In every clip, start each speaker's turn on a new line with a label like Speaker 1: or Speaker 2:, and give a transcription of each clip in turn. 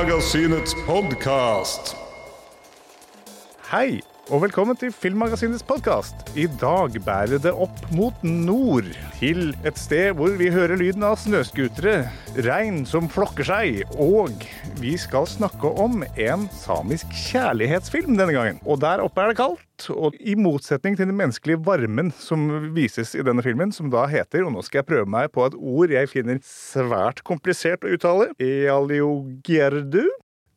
Speaker 1: Filmmagasinets podkast.
Speaker 2: Hei, og velkommen til Filmmagasinets podkast. I dag bærer det opp mot nord, til et sted hvor vi hører lyden av snøscootere, regn som flokker seg, og vi skal snakke om en samisk kjærlighetsfilm denne gangen. Og der oppe er det kaldt, og i motsetning til den menneskelige varmen som vises i denne filmen, som da heter, og nå skal jeg prøve meg på et ord jeg finner svært komplisert å uttale, Ealiogierdu,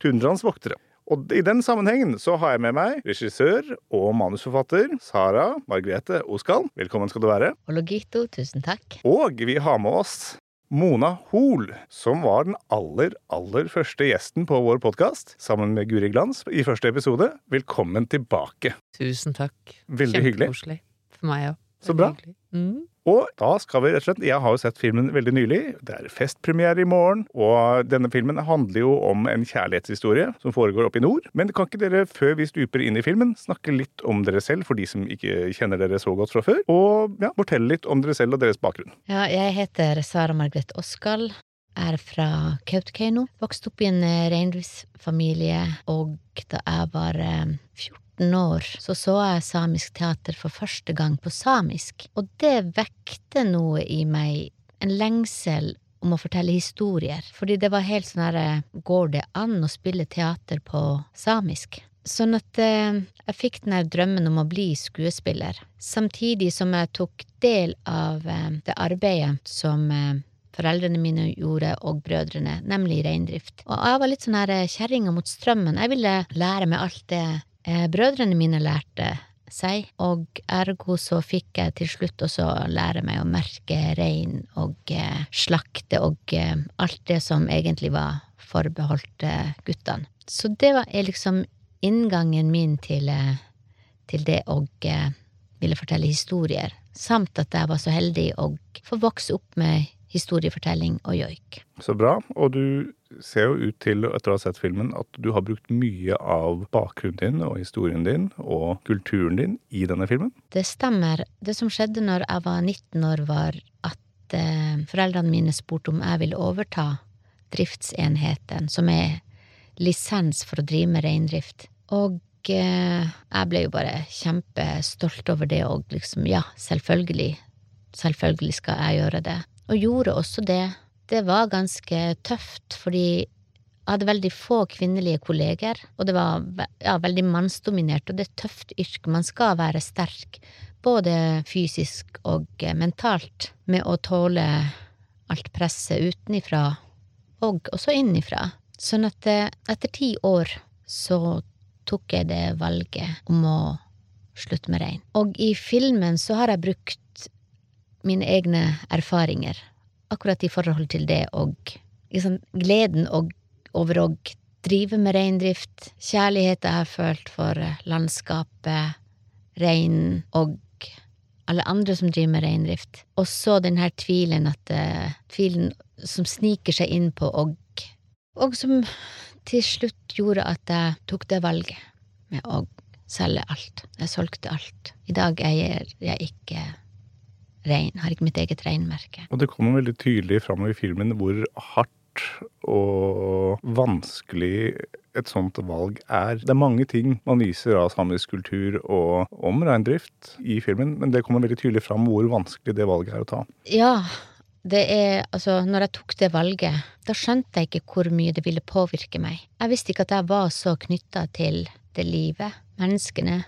Speaker 2: tundrans voktere. Og i den sammenhengen så har jeg med meg regissør og manusforfatter Sara Margrethe Oskal. Velkommen skal du være.
Speaker 3: Ologito, tusen takk.
Speaker 2: Og vi har med oss Mona Hoel, som var den aller, aller første gjesten på vår podkast, sammen med Guri Glans i første episode. Velkommen tilbake.
Speaker 4: Tusen takk.
Speaker 2: Veldig hyggelig.
Speaker 4: Kjempekoselig. For meg òg.
Speaker 2: Så bra.
Speaker 4: Mm.
Speaker 2: Og da skal vi rett og slett Jeg har jo sett filmen veldig nylig. Det er festpremiere i morgen. Og denne filmen handler jo om en kjærlighetshistorie som foregår oppe i nord. Men kan ikke dere, før vi stuper inn i filmen, snakke litt om dere selv for de som ikke kjenner dere så godt fra før? Og ja, fortelle litt om dere selv og deres bakgrunn.
Speaker 3: Ja, jeg heter Sara Margrethe Oskal. Er fra Kautokeino. Vokste opp i en eh, reindriftsfamilie, og da jeg var eh, 14 år, så så jeg samisk teater for første gang på samisk. Og det vekte noe i meg, en lengsel om å fortelle historier. Fordi det var helt sånn herre Går det an å spille teater på samisk? Sånn at eh, jeg fikk den her drømmen om å bli skuespiller, samtidig som jeg tok del av eh, det arbeidet som eh, foreldrene mine gjorde, og brødrene, nemlig reindrift. Og jeg var litt sånn her eh, kjerringa mot strømmen. Jeg ville lære meg alt det eh, brødrene mine lærte seg, og ergo så fikk jeg til slutt også lære meg å merke rein og eh, slakte og eh, alt det som egentlig var forbeholdt eh, guttene. Så det var liksom inngangen min til, eh, til det å eh, ville fortelle historier, samt at jeg var så heldig å få vokse opp med historiefortelling og joik.
Speaker 2: Så bra. Og du ser jo ut til, etter å ha sett filmen, at du har brukt mye av bakgrunnen din og historien din og kulturen din i denne filmen.
Speaker 3: Det stemmer. Det som skjedde når jeg var 19 år, var at eh, foreldrene mine spurte om jeg ville overta driftsenheten, som er lisens for å drive med reindrift. Og eh, jeg ble jo bare kjempestolt over det, og liksom, ja, selvfølgelig, selvfølgelig skal jeg gjøre det. Og gjorde også det. Det var ganske tøft, fordi jeg hadde veldig få kvinnelige kolleger, og det var ja, veldig mannsdominert, og det er et tøft yrke. Man skal være sterk, både fysisk og eh, mentalt, med å tåle alt presset utenifra, og også innifra. Sånn at eh, etter ti år så tok jeg det valget om å slutte med rein. Og i filmen så har jeg brukt mine egne erfaringer, akkurat i forhold til det, og liksom gleden og over å drive med reindrift, kjærlighet jeg har følt for eh, landskapet, reinen og alle andre som driver med reindrift. Og så den her tvilen at eh, Tvilen som sniker seg inn på, og, og som til slutt gjorde at jeg tok det valget med å selge alt. Jeg solgte alt. I dag eier jeg ikke rein, har ikke mitt eget reinmerke.
Speaker 2: Og det kommer veldig tydelig fram i filmen hvor hardt og vanskelig et sånt valg er. Det er mange ting man viser av samisk kultur og om reindrift i filmen, men det kommer veldig tydelig fram hvor vanskelig det valget er å ta.
Speaker 3: Ja, det er altså Når jeg tok det valget, da skjønte jeg ikke hvor mye det ville påvirke meg. Jeg visste ikke at jeg var så knytta til det livet, menneskene,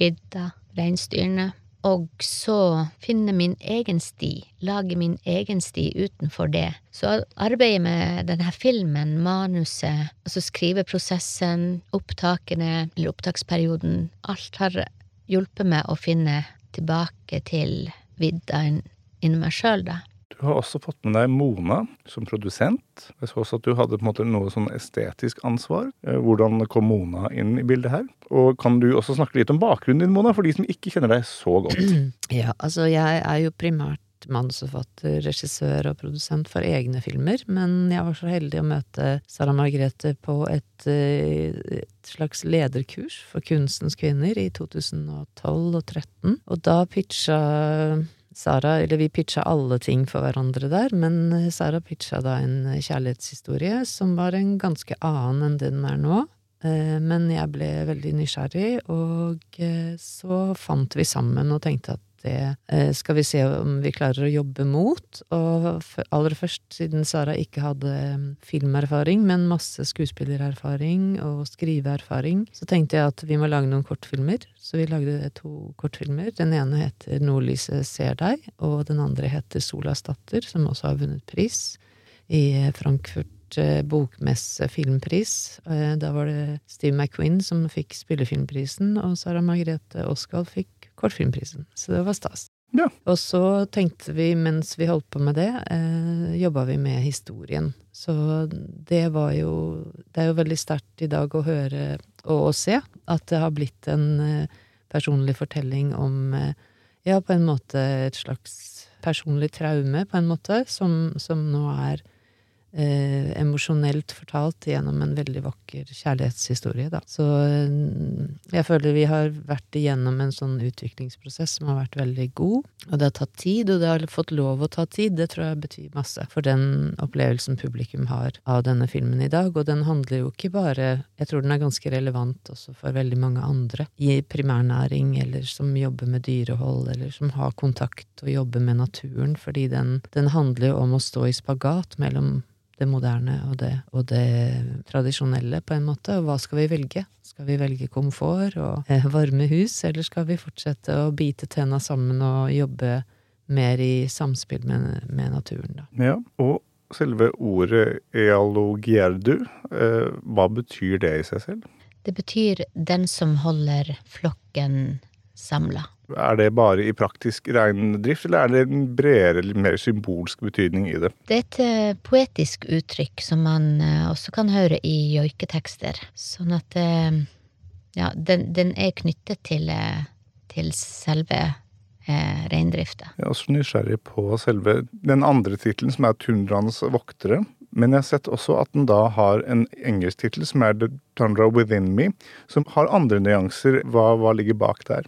Speaker 3: vidda, reinsdyrene. Og så finne min egen sti, lage min egen sti utenfor det. Så arbeidet med denne filmen, manuset, altså skriveprosessen, opptakene, eller opptaksperioden, alt har hjulpet meg å finne tilbake til vidda inni meg sjøl, da.
Speaker 2: Du har også fått med deg Mona som produsent. Jeg så også at du hadde på en måte noe sånn estetisk ansvar. Eh, Hvordan kom Mona inn i bildet her? Og kan du også snakke litt om bakgrunnen din, Mona, for de som ikke kjenner deg så godt?
Speaker 4: Ja, altså jeg er jo primært manusforfatter, regissør og produsent for egne filmer, men jeg var så heldig å møte Sara Margrethe på et, eh, et slags lederkurs for kunstens kvinner i 2012 og 2013, og da pitcha Sara, eller vi pitcha alle ting for hverandre der, men Sara pitcha da en kjærlighetshistorie som var en ganske annen enn den er nå. Eh, men jeg ble veldig nysgjerrig, og eh, så fant vi sammen og tenkte at det eh, skal vi se om vi klarer å jobbe mot. Og aller først, siden Sara ikke hadde filmerfaring, men masse skuespillererfaring og skriveerfaring, så tenkte jeg at vi må lage noen kortfilmer. Så vi lagde to kortfilmer. Den ene heter Nordlyset ser deg, og den andre heter Solas datter, som også har vunnet pris i Frankfurt bokmesse filmpris. Da var det Steve McQueen som fikk spillefilmprisen, og Sara Margrethe Oskald fikk kortfilmprisen. Så det var stas.
Speaker 2: Ja.
Speaker 4: Og så tenkte vi, mens vi holdt på med det, eh, jobba vi med historien. Så det var jo Det er jo veldig sterkt i dag å høre og å se at det har blitt en eh, personlig fortelling om eh, Ja, på en måte et slags personlig traume, på en måte, som, som nå er eh, emosjonelt fortalt gjennom en veldig vakker kjærlighetshistorie, da. Så eh, jeg føler vi har vært igjennom en sånn utviklingsprosess som har vært veldig god. Og det har tatt tid, og det har fått lov å ta tid. Det tror jeg betyr masse for den opplevelsen publikum har av denne filmen i dag. Og den handler jo ikke bare Jeg tror den er ganske relevant også for veldig mange andre i primærnæring, eller som jobber med dyrehold, eller som har kontakt og jobber med naturen, fordi den, den handler jo om å stå i spagat mellom det moderne og det, og det tradisjonelle, på en måte. Og hva skal vi velge? Skal vi velge komfort og eh, varme hus, eller skal vi fortsette å bite tenna sammen og jobbe mer i samspill med, med naturen, da?
Speaker 2: Ja, og selve ordet ealogierdu, eh, hva betyr det i seg selv?
Speaker 3: Det betyr den som holder flokken samla.
Speaker 2: Er det bare i praktisk reindrift, eller er det en bredere, mer symbolsk betydning i det?
Speaker 3: Det er et eh, poetisk uttrykk som man eh, også kan høre i joiketekster. Sånn at eh, ja, den, den er knyttet til, til selve eh, reindrifta.
Speaker 2: Jeg er også nysgjerrig på selve den andre tittelen, som er Tundraens voktere. Men jeg har sett også at den da har en engelsk tittel, som er The Tundra Within Me, som har andre nyanser. Hva, hva ligger bak der?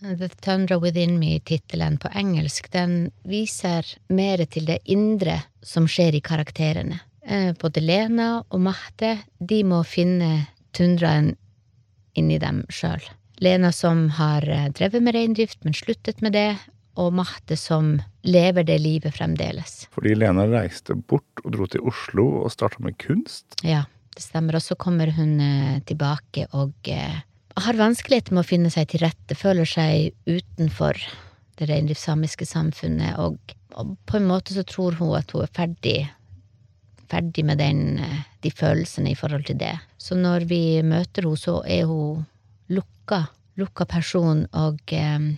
Speaker 3: The Tundra Within Me-tittelen på engelsk, den viser mer til det indre som skjer i karakterene. Eh, Både Lena og Mahte, de må finne tundraen inni dem sjøl. Lena som har eh, drevet med reindrift, men sluttet med det, og Mahte som lever det livet fremdeles.
Speaker 2: Fordi Lena reiste bort og dro til Oslo og starta med kunst.
Speaker 3: Ja, det stemmer. Og så kommer hun eh, tilbake og har vanskeligheter med å finne seg til rette, føler seg utenfor det reindriftssamiske samfunnet, og, og på en måte så tror hun at hun er ferdig, ferdig med den, eh, de følelsene i forhold til det. Så når vi møter henne, så er hun lukka, lukka person, og eh,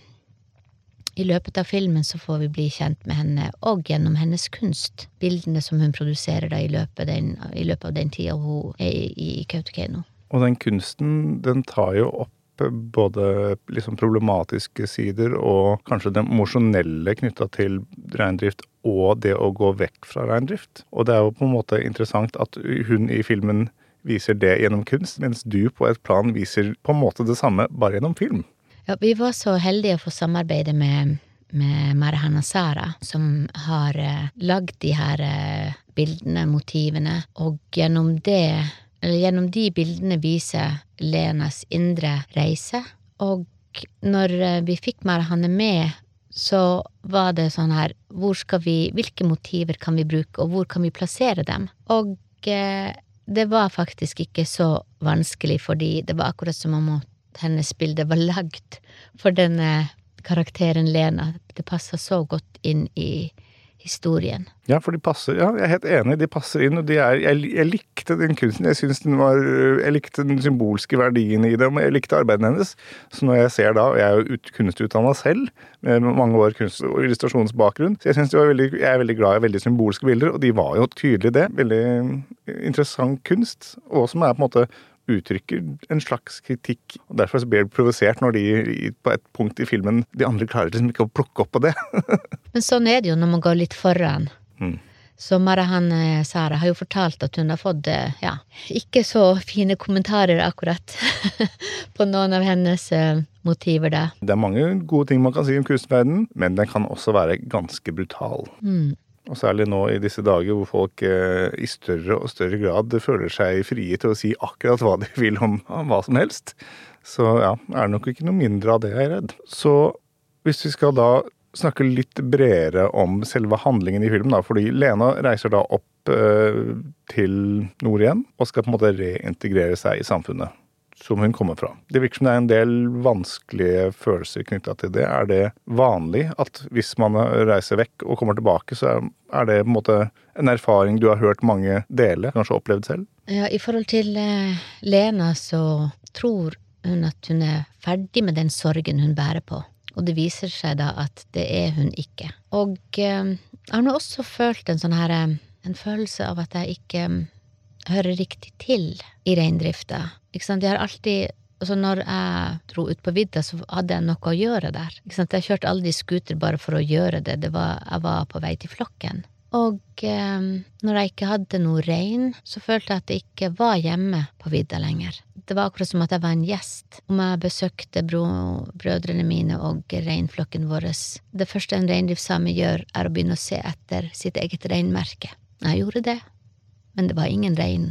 Speaker 3: i løpet av filmen så får vi bli kjent med henne, og gjennom hennes kunst. Bildene som hun produserer da i løpet, den, i løpet av den tida hun er i, i Kautokeino.
Speaker 2: Og den kunsten, den tar jo opp både liksom problematiske sider og kanskje det emosjonelle knytta til reindrift og det å gå vekk fra reindrift. Og det er jo på en måte interessant at hun i filmen viser det gjennom kunst, mens du på et plan viser på en måte det samme, bare gjennom film.
Speaker 3: Ja, vi var så heldige å få samarbeide med, med Marhana Sara, som har eh, lagd de her eh, bildene, motivene, og gjennom det, gjennom de bildene viser Lenas indre reise. Og når eh, vi fikk Marhane med, så var det sånn her, hvor skal vi, hvilke motiver kan vi bruke, og hvor kan vi plassere dem? Og eh, det var faktisk ikke så vanskelig, fordi det var akkurat som om hennes bilde var lagd for denne karakteren Lena. Det passa så godt inn i historien.
Speaker 2: Ja, for de passer, ja, jeg er helt enig, de passer inn. og de er, jeg, jeg likte den kunsten. Jeg synes den var, jeg likte den symbolske verdien i dem, og jeg likte arbeidet hennes. Så når jeg ser da, og jeg er jo ut- kunstutdanna selv, med mange år kunst- og illustrasjonsbakgrunn, så jeg, synes de var veldig, jeg er veldig glad i veldig symbolske bilder, og de var jo tydelig det. Veldig interessant kunst, og som er på en måte uttrykker en slags kritikk. og Derfor blir det provosert når de på et punkt i filmen de andre klarer liksom ikke å plukke opp på det.
Speaker 3: Men sånn er det jo når man går litt foran.
Speaker 2: Mm.
Speaker 3: Så Marahan eh, Sara har jo fortalt at hun har fått eh, ja, ikke så fine kommentarer akkurat på noen av hennes eh, motiver, da.
Speaker 2: Det er mange gode ting man kan si om kunstverdenen, men den kan også være ganske brutal.
Speaker 3: Mm.
Speaker 2: Og særlig nå i disse dager hvor folk eh, i større og større grad føler seg frie til å si akkurat hva de vil om, om hva som helst. Så ja, er det nok ikke noe mindre av det, jeg er redd. Så hvis vi skal da snakke litt bredere om selve handlingen i filmen, da, fordi Lena reiser da opp eh, til nord igjen og skal på en måte reintegrere seg i samfunnet som hun kommer fra. Det virker som det er en del vanskelige følelser knytta til det. Er det vanlig at hvis man reiser vekk og kommer tilbake, så er det på en måte en erfaring du har hørt mange dele, kanskje opplevd selv?
Speaker 3: Ja, i forhold til eh, Lena så tror hun at hun er ferdig med den sorgen hun bærer på. Og det viser seg da at det er hun ikke. Og eh, jeg har nå også følt en sånn her eh, en følelse av at jeg ikke hører riktig til i reindrifta. Ikke sant, jeg har alltid Altså når jeg dro ut på vidda, så hadde jeg noe å gjøre der. Ikke sant? Jeg kjørte aldri scooter bare for å gjøre det, det var, jeg var på vei til flokken. Og eh, når jeg ikke hadde noe rein, så følte jeg at jeg ikke var hjemme på vidda lenger. Det var akkurat som at jeg var en gjest. Om jeg besøkte bro, brødrene mine og reinflokken vår. Det første en reindriftssame gjør, er å begynne å se etter sitt eget reinmerke. Jeg gjorde det, men det var ingen rein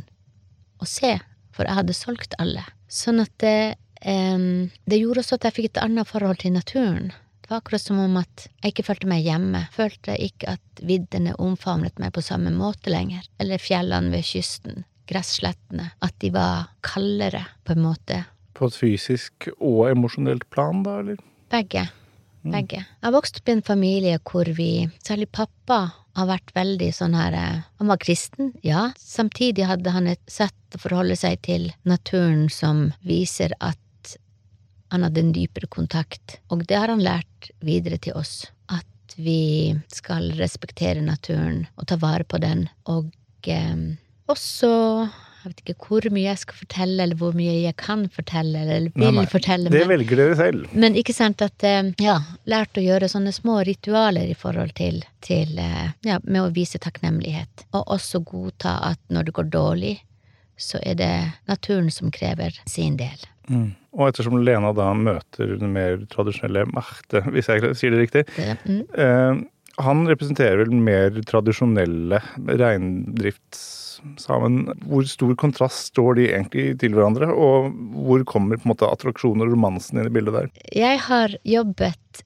Speaker 3: å se, for jeg hadde solgt alle. Sånn at det, um, det gjorde også at jeg fikk et annet forhold til naturen. Det var akkurat som om at jeg ikke følte meg hjemme. Følte ikke at viddene omfavnet meg på samme måte lenger. Eller fjellene ved kysten. Gresslettene. At de var kaldere, på en måte.
Speaker 2: På et fysisk og emosjonelt plan, da, eller?
Speaker 3: Begge. Begge. Jeg vokste opp i en familie hvor vi, særlig pappa, har vært veldig sånn her eh, Han var kristen, ja. Samtidig hadde han et sett å forholde seg til naturen som viser at han hadde en dypere kontakt. Og det har han lært videre til oss. At vi skal respektere naturen og ta vare på den. Og eh, også jeg vet ikke hvor mye jeg skal fortelle, eller hvor mye jeg kan fortelle, eller vil
Speaker 2: Nei, nei,
Speaker 3: fortelle.
Speaker 2: Det
Speaker 3: men-
Speaker 2: velger dere selv.
Speaker 3: men ikke sant at eh, Ja, lært å gjøre sånne små ritualer i forhold til, til eh, Ja, med å vise takknemlighet. Og også godta at når det går dårlig, så er det naturen som krever sin del.
Speaker 2: Og ettersom Lena da møter den mer tradisjonelle Marte, hvis jeg sier det riktig,
Speaker 3: Det, mm,
Speaker 2: eh, han representerer vel mer tradisjonelle reindriftssamen. Hvor stor kontrast står de egentlig til hverandre, og hvor kommer på en måte attraksjonen og romansen inn i bildet der?
Speaker 3: Jeg har jobbet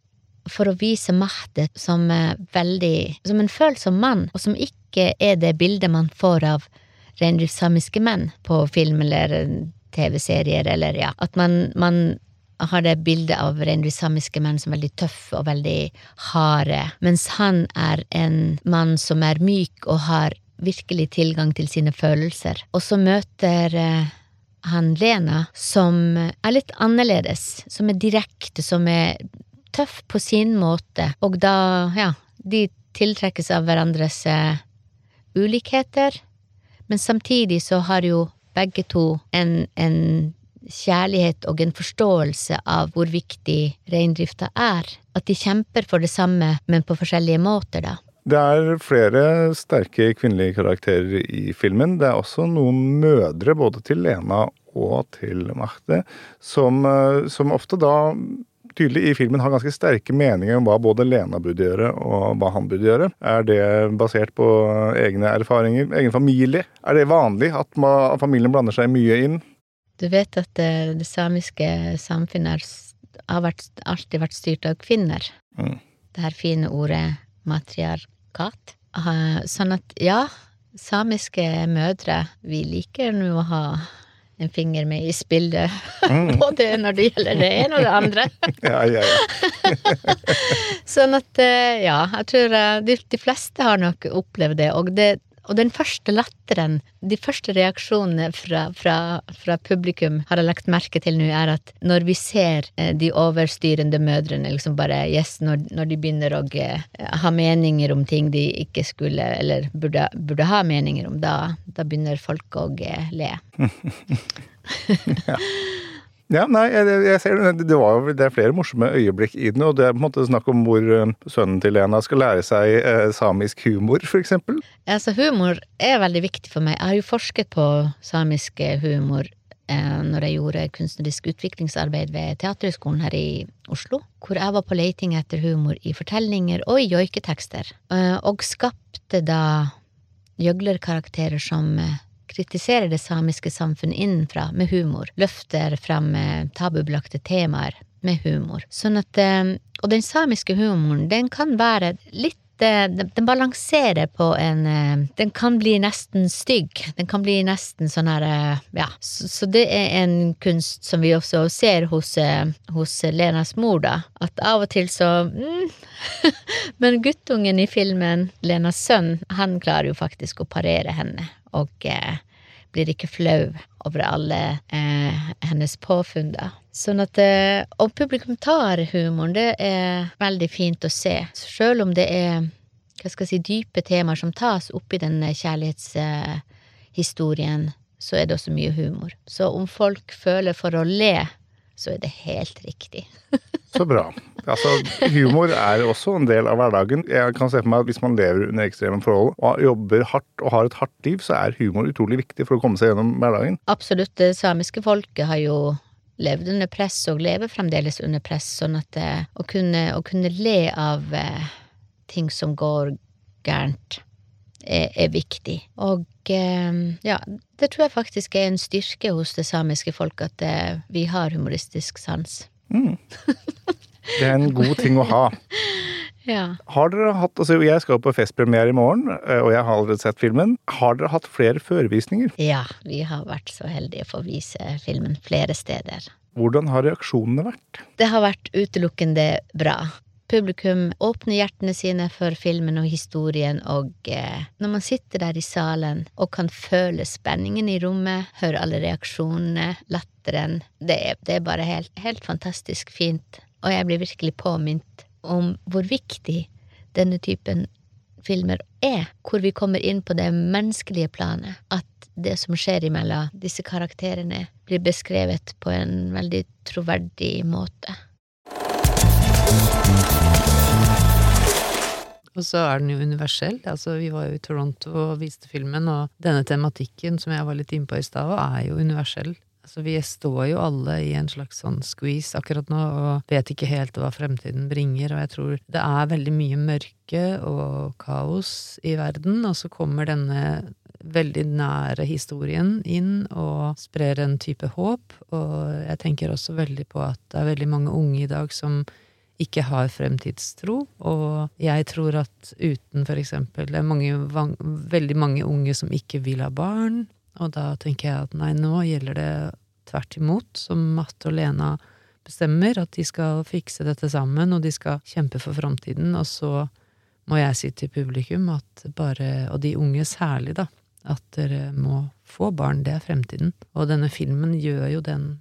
Speaker 3: for å vise Mahde som eh, veldig Som en følsom mann, og som ikke er det bildet man får av reindriftssamiske menn på film eller TV-serier, eller ja At man, man har det bildet av reindriftssamiske menn som veldig tøffe og veldig harde, mens han er en mann som er myk og har virkelig tilgang til sine følelser. Og så møter eh, han Lena, som er litt annerledes, som er direkte, som er tøff på sin måte, og da, ja, de tiltrekkes av hverandres eh, ulikheter, men samtidig så har jo begge to en, en kjærlighet og en forståelse av hvor viktig reindrifta er. At de kjemper for det samme, men på forskjellige måter, da.
Speaker 2: Det er flere sterke kvinnelige karakterer i filmen. Det er også noen mødre, både til Lena og til Marte, som, eh, som ofte da tydelig i filmen har ganske sterke meninger om hva både Lena burde gjøre og hva han burde gjøre. Er det basert på egne erfaringer, egen familie? Er det vanlig at familien blander seg mye inn?
Speaker 3: Du vet at det, det samiske samfunnet har vært, alltid vært styrt av kvinner.
Speaker 2: Mm.
Speaker 3: Det her fine ordet matriarkat. Sånn at ja, samiske mødre, vi liker nå å ha en finger med i spillet. Både når det gjelder det ene og det andre.
Speaker 2: Ja, ja, ja.
Speaker 3: Sånn at eh, ja, jeg tror eh, de, de fleste har nok opplevd det. Og, det. Og den første latteren, de første reaksjonene fra, fra, fra publikum, har jeg lagt merke til nå, er at når vi ser eh, de overstyrende mødrene liksom bare Yes, når, når de begynner å eh, ha meninger om ting de ikke skulle, eller burde, burde ha meninger om, da, da begynner folk å eh, le.
Speaker 2: Ja, nei, jeg, jeg ser det. Det, var, det er flere morsomme øyeblikk i den, og det er på en måte snakk om hvor eh, sønnen til Lena skal lære seg eh, samisk humor, eksempel.
Speaker 3: Altså, humor er veldig viktig for meg. Jeg har jo forsket på samisk humor eh, når jeg gjorde kunstnerisk utviklingsarbeid ved Teaterhøgskolen her i Oslo, hvor jeg var på leiting etter humor i fortellinger og i joiketekster, eh, og skapte da gjøglerkarakterer som eh, kritiserer det samiske samfunn innenfra med humor, løfter frem eh, tabubelagte temaer med humor. Sånn at, eh, og den samiske humoren, den kan være litt eh, den balanserer på en Den kan bli nesten stygg. Den kan bli nesten sånn her Ja. Så det er en kunst som vi også ser hos, hos Lenas mor, da. At av og til så mm, Men guttungen i filmen, Lenas sønn, han klarer jo faktisk å parere henne. Og eh, blir ikke flau over alle eh, hennes påfunn. Sånn at eh, Og publikum tar humoren, det er veldig fint å se. Sjøl om det er hva skal jeg si, dype temaer som tas opp i den kjærlighetshistorien, eh, så er det også mye humor. Så om folk føler for å le, så er det helt riktig.
Speaker 2: så bra. Altså, humor er også en del av hverdagen. Jeg kan se for meg at Hvis man lever under ekstreme forhold og jobber hardt og har et hardt liv, så er humor utrolig viktig for å komme seg gjennom hverdagen.
Speaker 3: Absolutt. Det samiske folket har jo levd under press og lever fremdeles under press, sånn at eh, å, kunne, å kunne le av eh, ting som går gærent, er, er viktig. Og eh, ja, det tror jeg faktisk er en styrke hos det samiske folk, at det, vi har humoristisk sans. Mm.
Speaker 2: Det er en god ting å ha.
Speaker 3: ja.
Speaker 2: Har dere hatt, altså Jeg skal på festpremiere i morgen, eh, og jeg har allerede sett filmen. Har dere hatt flere førevisninger?
Speaker 3: Ja, vi har vært så heldige å få vise filmen flere steder.
Speaker 2: Hvordan har reaksjonene vært?
Speaker 3: Det har vært utelukkende bra. Publikum åpner hjertene sine for filmen og historien, og eh, når man sitter der i salen og kan føle spenningen i rommet, høre alle reaksjonene, latteren, det er, det er bare helt, helt fantastisk fint og jeg blir virkelig påminnet om hvor viktig denne typen filmer er, hvor vi kommer inn på det menneskelige planet. At det som skjer imellom disse karakterene, blir beskrevet på en veldig troverdig måte.
Speaker 4: Og så er den jo universell. Altså, vi var jo i Toronto og viste filmen, og denne tematikken som jeg var litt innpå i stad, er jo universell. Altså, vi står jo alle i en slags sånn squeeze akkurat nå, og vet ikke helt hva fremtiden bringer, og jeg tror det er veldig mye mørke og kaos i verden, og så kommer denne veldig nære historien inn og sprer en type håp, og jeg tenker også veldig på at det er veldig mange unge i dag som ikke har fremtidstro, og jeg tror at uten eksempel Det er mange, veldig mange unge som ikke vil ha barn, og da tenker jeg at nei, nå gjelder det tvert imot, som Matte og Lena bestemmer, at de skal fikse dette sammen, og de skal kjempe for framtiden. Og så må jeg si til publikum at bare, og de unge særlig, da, at dere må få barn. Det er fremtiden. Og denne filmen gjør jo den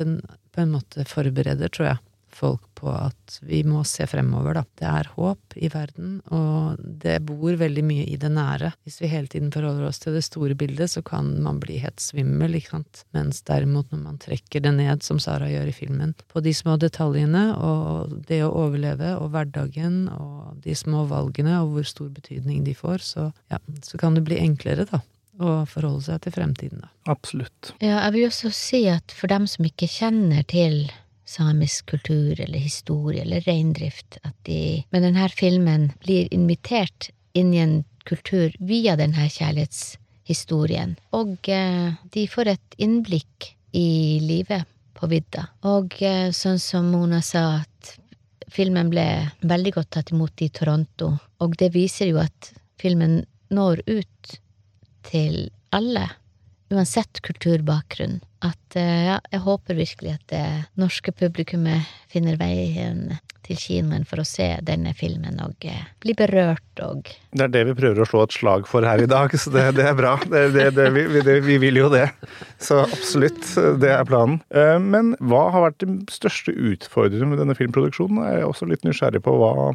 Speaker 4: Den på en måte forbereder, tror jeg, folk på at vi må se fremover, da. Det er håp i verden, og det bor veldig mye i det nære. Hvis vi hele tiden forholder oss til det store bildet, så kan man bli helt svimmel, ikke sant. Mens derimot, når man trekker det ned, som Sara gjør i filmen, på de små detaljene og det å overleve og hverdagen og de små valgene og hvor stor betydning de får, så ja, så kan det bli enklere, da å forholde seg til fremtiden, da.
Speaker 2: Absolutt.
Speaker 3: Ja, jeg vil også si at for dem som ikke kjenner til samisk kultur eller historie eller reindrift, at de med denne filmen blir invitert inn i en kultur via denne kjærlighetshistorien. Og eh, de får et innblikk i livet på vidda. Og eh, sånn som Mona sa, at filmen ble veldig godt tatt imot i Toronto, og det viser jo at filmen når ut til alle, uansett kulturbakgrunn at eh, ja, jeg håper virkelig at det norske publikummet finner veien til kinoen for å se denne filmen og eh, bli berørt og
Speaker 2: Det er det vi prøver å slå et slag for her i dag, så det, det er bra. Det, det, vi, vi, vil jo det. Så absolutt, det er planen. Eh, men hva har vært den største utfordringen med denne filmproduksjonen? Jeg er også litt nysgjerrig på hva,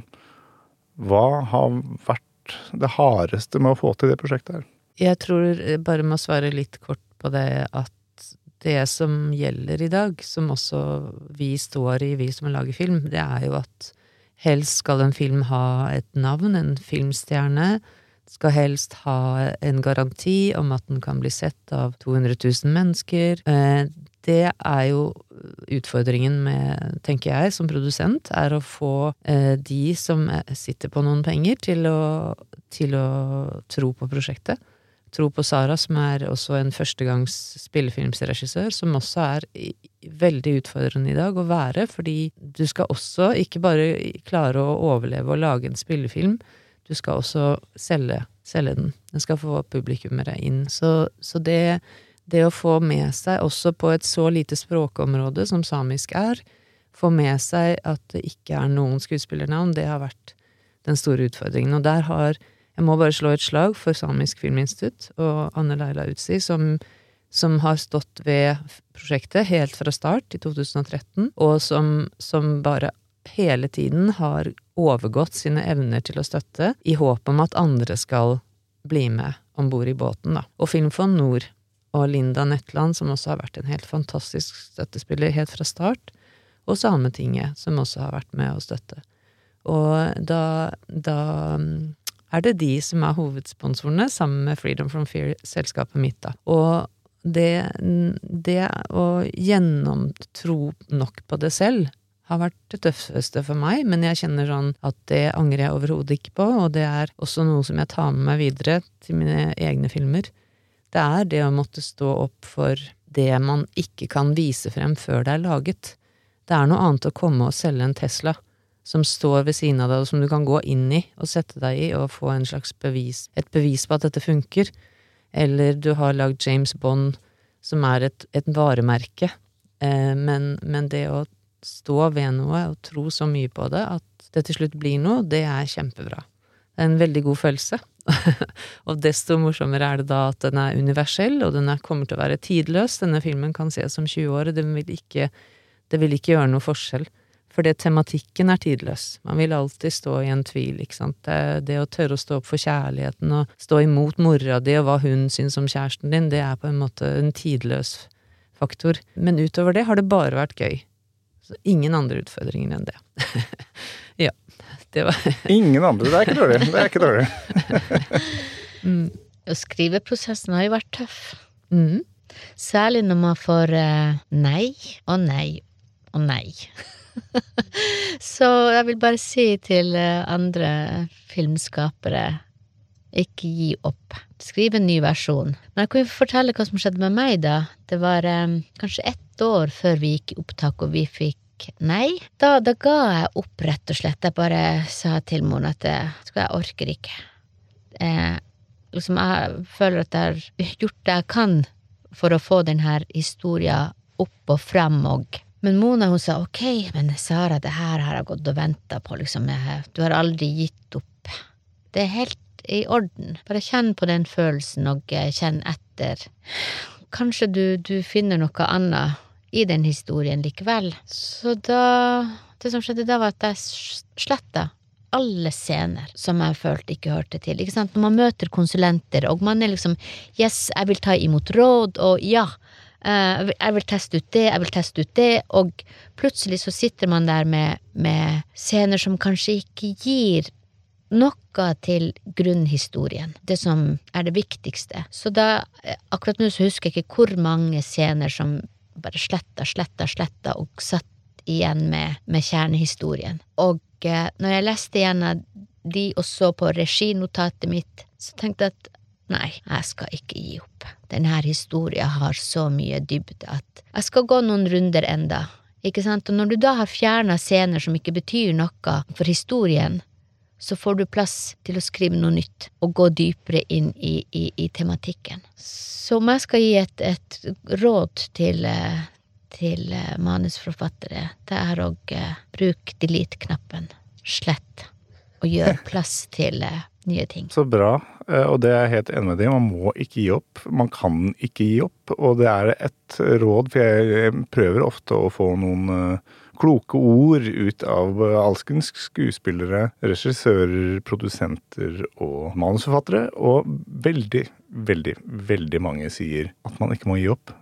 Speaker 2: hva har vært det hardeste med å få til det prosjektet her?
Speaker 4: Jeg tror, bare med å svare litt kort på det, at det som gjelder i dag, som også vi står i, vi som lager film, det er jo at helst skal en film ha et navn, en filmstjerne. Skal helst ha en garanti om at den kan bli sett av 200 000 mennesker. Eh, det er jo utfordringen med, tenker jeg, som produsent, er å få eh, de som sitter på noen penger, til å, til å tro på prosjektet. Tro på Sara, som er også en førstegangs spillefilmsregissør, som også er veldig utfordrende i dag å være, fordi du skal også ikke bare klare å overleve og lage en spillefilm, du skal også selge, selge den. Den skal få publikummere inn. Så, så det, det å få med seg, også på et så lite språkområde som samisk er, få med seg at det ikke er noen skuespillernavn, det har vært den store utfordringen. Og der har jeg må bare slå et slag for Samisk Filminstitutt og Anne Leila Utsi, som, som har stått ved prosjektet helt fra start i 2013, og som, som bare hele tiden har overgått sine evner til å støtte, i håp om at andre skal bli med om bord i båten, da. Og Filmfond Nord og Linda Netland, som også har vært en helt fantastisk støttespiller helt fra start, og Sametinget, som også har vært med å støtte. Og da, da er det de som er hovedsponsorene, sammen med Freedom from Fear-selskapet mitt, da. Og det, det å gjennomtro nok på det selv har vært det tøffeste for meg, men jeg kjenner sånn at det angrer jeg overhodet ikke på, og det er også noe som jeg tar med meg videre til mine egne filmer. Det er det å måtte stå opp for det man ikke kan vise frem før det er laget. Det er noe annet å komme og selge en Tesla som står ved siden av deg, og som du kan gå inn i og sette deg i og få en slags bevis, et bevis på at dette funker. Eller du har lagd James Bond, som er et, et varemerke, eh, men, men, det å stå ved noe og tro så mye på det at det til slutt blir noe, det er kjempebra. Det er en veldig god følelse. og desto morsommere er det da at den er universell, og den er, kommer til å være tidløs. Denne filmen kan ses om 20 år, og det vil ikke, det vil ikke gjøre noe forskjell. Fordi tematikken er tidløs. Man vil alltid stå i en tvil, ikke sant. Det, det, å tørre å stå opp for kjærligheten og stå imot mora di og hva hun syns om kjæresten din, det er på en måte en tidløs faktor. Men utover det har det bare vært gøy. Så ingen andre utfordringer enn det. ja. Det var
Speaker 2: Ingen andre. Det er ikke dårlig. Det er ikke dårlig.
Speaker 3: mm. Skriveprosessen har jo vært tøff. Mm. Særlig når man får uh, nei og nei og nei. Så jeg vil bare si til eh, andre filmskapere ikke gi opp. Skriv en ny versjon. Men jeg kan jo fortelle hva som skjedde med meg, da. Det var um, kanskje ett år før vi gikk i opptak og vi fikk nei. Da, da, ga jeg opp, rett og slett. Jeg bare sa til moren at jeg, jeg orker ikke. Eh, liksom, jeg føler at jeg har gjort det jeg kan for å få denne historien opp og frem, og men Mona hun sa ok, men Sara, det her har jeg gått og venta på, liksom, du har aldri gitt opp. Det er helt i orden. Bare kjenn på den følelsen og eh, kjenn etter. Kanskje du, du finner noe annet i den historien likevel. Så da Det som skjedde da, var at jeg sletta alle scener som jeg følte ikke hørte til. Ikke sant? Når man møter konsulenter, og man er liksom Yes, jeg vil ta imot råd, og ja, jeg vil teste ut det, jeg vil teste ut det, og plutselig så sitter man der med, med scener som kanskje ikke gir noe til grunnhistorien, det som er det viktigste. Så da, eh, akkurat nå så husker jeg ikke hvor mange scener som bare sletta, sletta, sletta, og satt igjen med, med kjernehistorien. Og uh, når jeg leste igjen de og så på reginotatet mitt, så tenkte jeg at Nei, jeg skal ikke gi opp. Denne historien har så mye dybde at jeg skal gå noen runder enda. Ikke sant? Og når du da har fjerna scener som ikke betyr noe for historien, så får du plass til å skrive noe nytt og gå dypere inn i, i, i tematikken. Så om jeg skal gi et, et råd til, til manusforfattere, det er å uh, bruke delete-knappen. Slett. Og gjør plass til uh, nye ting.
Speaker 2: Så bra. Eh, og det er jeg helt enig med deg Man må ikke gi opp. Man kan ikke gi opp. Og det er et råd, for jeg prøver ofte å få noen eh, kloke ord ut av alskens skuespillere, regissører, produsenter og manusforfattere. Og veldig, veldig, veldig mange sier at man ikke må gi opp.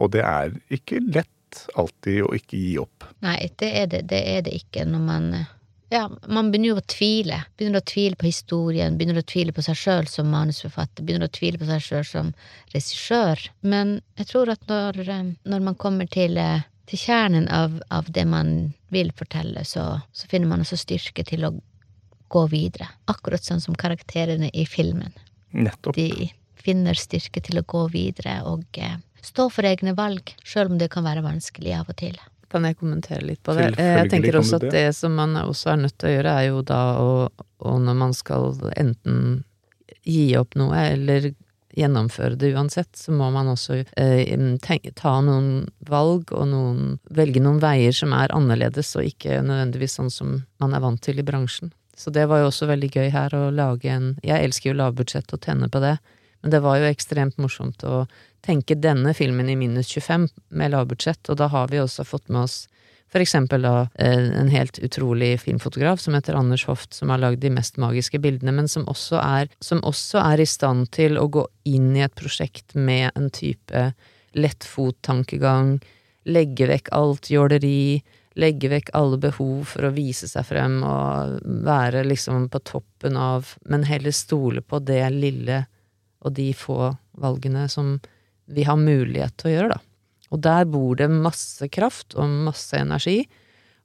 Speaker 2: Og det er ikke lett alltid å ikke gi opp.
Speaker 3: Nei, det er det, det, er det ikke når man ja, man begynner jo å tvile. Begynner å tvile på historien, begynner å tvile på seg sjøl som manusforfatter, begynner å tvile på seg sjøl som regissør. Men jeg tror at når, eh, når man kommer til, eh, til kjernen av, av, det man vil fortelle, så, så finner man også styrke til å gå videre. Akkurat sånn som karakterene i filmen.
Speaker 2: Nettopp.
Speaker 3: De finner styrke til å gå videre og eh, stå for egne valg, sjøl om det kan være vanskelig av og til.
Speaker 4: Kan jeg kommentere litt på det? Jeg tenker også at det som man også er nødt til å gjøre, er jo da å Og når man skal enten gi opp noe eller gjennomføre det uansett, så må man også eh, tenke, ta noen valg og noen Velge noen veier som er annerledes, og ikke nødvendigvis sånn som man er vant til i bransjen. Så det var jo også veldig gøy her å lage en Jeg elsker jo lavbudsjett og tenne på det, men det var jo ekstremt morsomt å tenke denne filmen i minus 25 med lavbudsjett, og da har vi også fått med oss for eksempel da eh, en helt utrolig filmfotograf som heter Anders Hoft, som har lagd de mest magiske bildene, men som også, er, som også er i stand til å gå inn i et prosjekt med en type lettfot-tankegang, legge vekk alt jåleri, legge vekk alle behov for å vise seg frem og være liksom på toppen av, men heller stole på det lille og de få valgene som vi har mulighet til å gjøre, da. Og der bor det masse kraft og masse energi.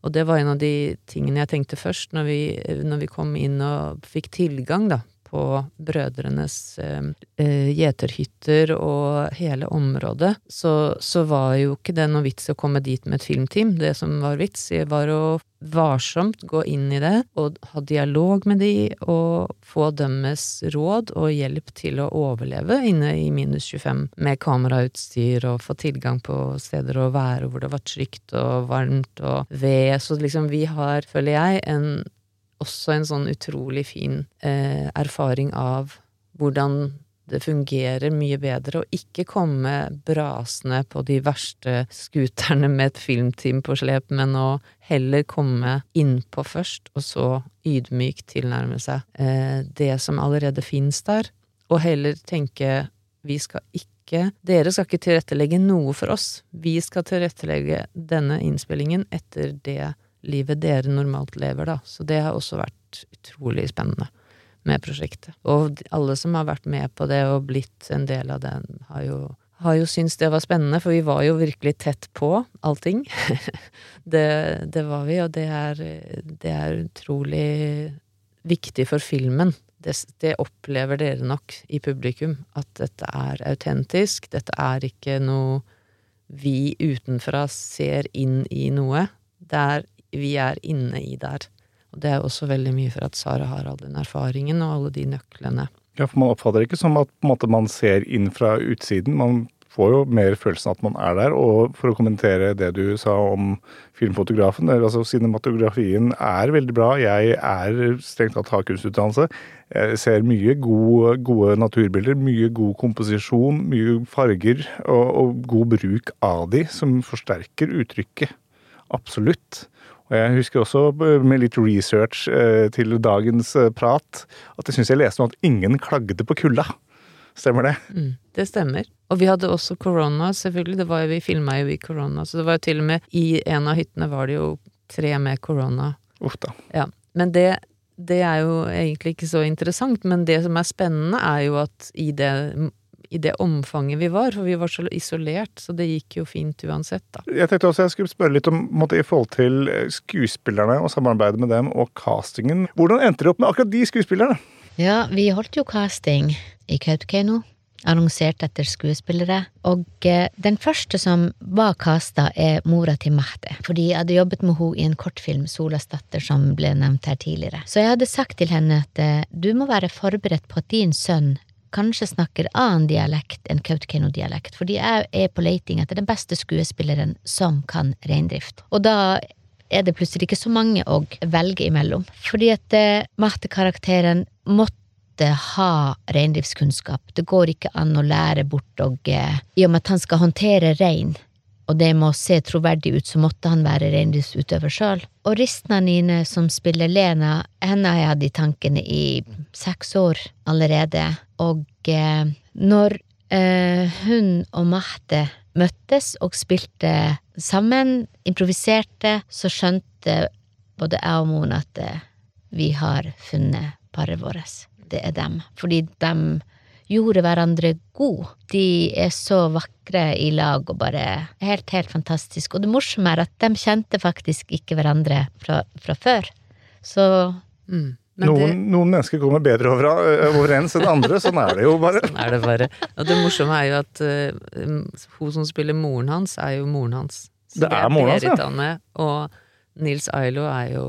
Speaker 4: Og det var en av de tingene jeg tenkte først når vi, når vi kom inn og fikk tilgang, da, på brødrenes eh, eh, gjeterhytter og hele området, så, så, var jo ikke det noe vits å komme dit med et filmteam. Det som var vits, var å varsomt gå inn i det og ha dialog med de og få deres råd og hjelp til å overleve inne i minus 25 med kamerautstyr og få tilgang på steder å være hvor det var trygt og varmt og ved. Så liksom vi har, føler jeg, en også en sånn utrolig fin eh, erfaring av hvordan det fungerer mye bedre å ikke komme brasende på de verste scooterne med et filmteam på slep, men å heller komme innpå først, og så ydmykt tilnærme seg. Eh, det som allerede fins der, og heller tenke vi skal ikke dere skal ikke tilrettelegge noe for oss, vi skal tilrettelegge denne innspillingen etter det livet dere normalt lever, da. Så det har også vært utrolig spennende med prosjektet. Og alle som har vært med på det og blitt en del av det, har jo, har jo syntes det var spennende, for vi var jo virkelig tett på allting. det, det, var vi, og det er, det er utrolig viktig for filmen. Det, det, opplever dere nok i publikum, at dette er autentisk. Dette er ikke noe vi utenfra ser inn i noe. Det er vi er inne i der. Og det er også veldig mye for at Sara har all den erfaringen og alle de nøklene.
Speaker 2: Ja, for man oppfatter det ikke som at måte, man ser inn fra utsiden. Man får jo mer følelsen at man er der. Og for å kommentere det du sa om filmfotografen, altså cinematografien er veldig bra. Jeg er strengt tatt har. Jeg ser mye gode, gode naturbilder, mye god komposisjon, mye farger og, og god bruk av de, som forsterker uttrykket. Absolutt. Og jeg husker også med litt research eh, til dagens eh, prat at jeg syns jeg leste noe at ingen klagde på kulda. Stemmer det?
Speaker 4: Mm, det stemmer. Og vi hadde også korona, selvfølgelig. Det var jo, vi filma jo i korona, så det var jo til og med i en av hyttene var det jo tre med korona.
Speaker 2: Uff da.
Speaker 4: Ja. Men det, det er jo egentlig ikke så interessant, men det som er spennende, er jo at i det i det omfanget vi var, for vi var så isolert, så det gikk jo fint uansett, da.
Speaker 2: Jeg tenkte også jeg skulle spørre litt om måtte, i forhold til eh, skuespillerne og samarbeidet med dem, og castingen. Hvordan endte det opp med akkurat de skuespillerne?
Speaker 3: Ja, vi holdt jo casting i Kautokeino. Annonsert etter skuespillere. Og eh, den første som var casta, er mora til Mahte. Fordi jeg hadde jobbet med henne i en kortfilm, 'Solas datter', som ble nevnt her tidligere. Så jeg hadde sagt til henne at eh, du må være forberedt på at din sønn kanskje snakker annen dialekt enn Kautokeino-dialekt, fordi jeg er på leiting etter den beste skuespilleren som kan reindrift. Og da er det plutselig ikke så mange å velge imellom, fordi at eh, Marte-karakteren måtte ha reindriftskunnskap. Det går ikke an å lære bort og eh, I og med at han skal håndtere rein, og det må se troverdig ut, så måtte han være reindriftsutøver sjøl. Og Ristna Nine, som spiller Lena, henne har jeg hatt i tankene i seks år allerede. Og eh, når eh, hun og Mahte møttes og spilte sammen, improviserte, så skjønte både jeg og moren at eh, vi har funnet paret vårt. Det er dem. Fordi de gjorde hverandre god. De er så vakre i lag og bare helt, helt fantastisk. Og det morsomme er at de kjente faktisk ikke hverandre fra, fra før. Så
Speaker 4: Mm. Men
Speaker 2: Noen,
Speaker 4: det,
Speaker 2: noen mennesker kommer bedre over, overens enn andre. Sånn er det jo bare.
Speaker 4: sånn er det bare. Og det morsomme er jo at uh, hun som spiller moren hans, er jo moren hans. Så
Speaker 2: Det er moren hans, ja.
Speaker 4: Anne, og Nils Ailo er jo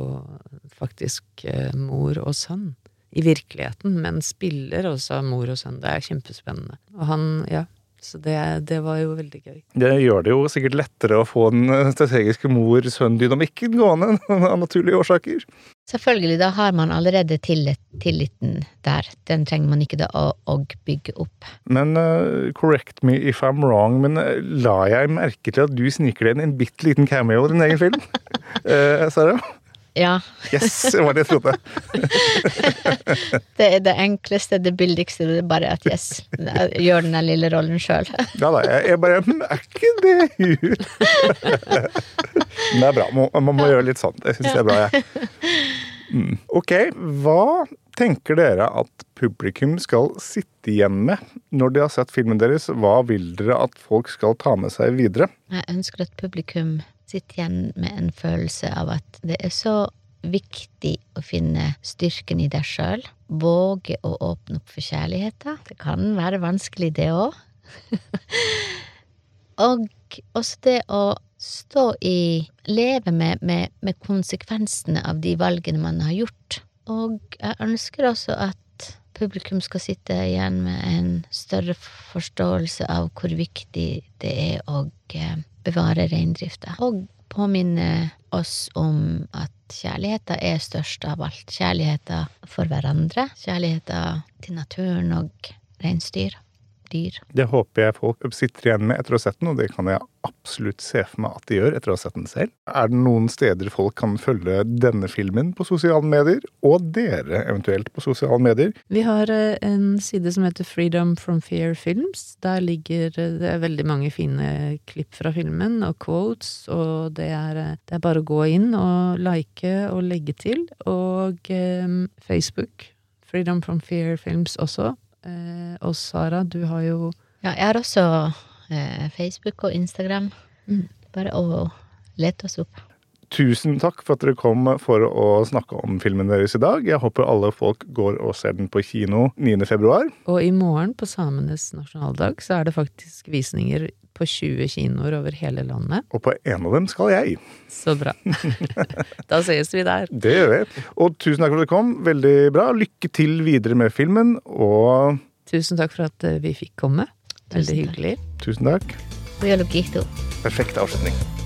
Speaker 4: faktisk uh, mor og sønn. I virkeligheten, men spiller også mor og sønn. Det er kjempespennende. Og han, ja. Så det, det var jo veldig gøy.
Speaker 2: Det gjør det jo sikkert lettere å få den eh, strategiske mor-sønn-dynamikken gående av naturlige årsaker.
Speaker 3: selvfølgelig, da har man allerede tillit, tilliten der. Den trenger man ikke da å, å bygge opp.
Speaker 2: Men uh, correct me if I'm wrong, men eh, la jeg merke til at du sniker deg inn en bitte liten cameo i din egen film? uh, Sara?
Speaker 3: Ja,
Speaker 2: Yes, det var det jeg trodde.
Speaker 3: det er det enkleste, det billigste. Det er bare at yes, gjør den lille rollen sjøl.
Speaker 2: Ja da, jeg, bare "Hm, Er ikke det hun? Men det er bra. Man, man må gjøre litt sånn. Jeg syns det er bra, jeg. Mm. Ok, hva tenker dere at publikum skal sitte igjen med når de har sett filmen deres? Hva vil dere at folk skal ta med seg videre?
Speaker 3: Jeg ønsker at publikum sitter igjen med en følelse av at det er så viktig å finne styrken i deg sjøl. Våge å åpne opp for kjærligheten. Det kan være vanskelig, det òg. Og også det å stå i Leve med, med, med konsekvensene av de valgene man har gjort. Og jeg ønsker også at publikum skal sitte igjen med en større forståelse av hvor viktig det er å eh, bevare reindrifta. Og påminne oss om at kjærligheten er størst av alt. Kjærligheten for hverandre. Kjærligheten til naturen og reinsdyr. Dyr.
Speaker 2: Det håper jeg folk sitter igjen med etter å ha sett den, og det kan jeg absolutt se for meg at de gjør etter å ha sett den selv. Er det noen steder folk kan følge denne filmen på sosiale medier, og dere eventuelt på sosiale medier?
Speaker 4: Vi har eh, en side som heter Freedom from Fear Films. Der ligger eh, det er veldig mange fine klipp fra filmen, og quotes, og det er, eh, det er bare å gå inn og like og legge til. Og eh, Facebook. Freedom from Fear Films også. Eh, og Sara, du har jo
Speaker 3: Ja, jeg har også eh, Facebook og Instagram.
Speaker 4: Mm.
Speaker 3: Bare å lete oss opp.
Speaker 2: Tusen takk for at dere kom for å snakke om filmen deres i dag. Jeg håper alle folk går og ser den på kino 9. februar.
Speaker 4: Og i morgen, på samenes nasjonaldag, så er det faktisk visninger på 20 kinoer over hele landet.
Speaker 2: Og på en av dem skal jeg.
Speaker 4: Så bra. da ses vi der.
Speaker 2: Det gjør vi. Og tusen takk for at dere kom. Veldig bra. Lykke til videre med filmen, og
Speaker 4: Tusen takk for at eh, vi fikk komme. Veldig
Speaker 3: Tusen
Speaker 4: hyggelig.
Speaker 2: tusen takk. Perfekt avslutning.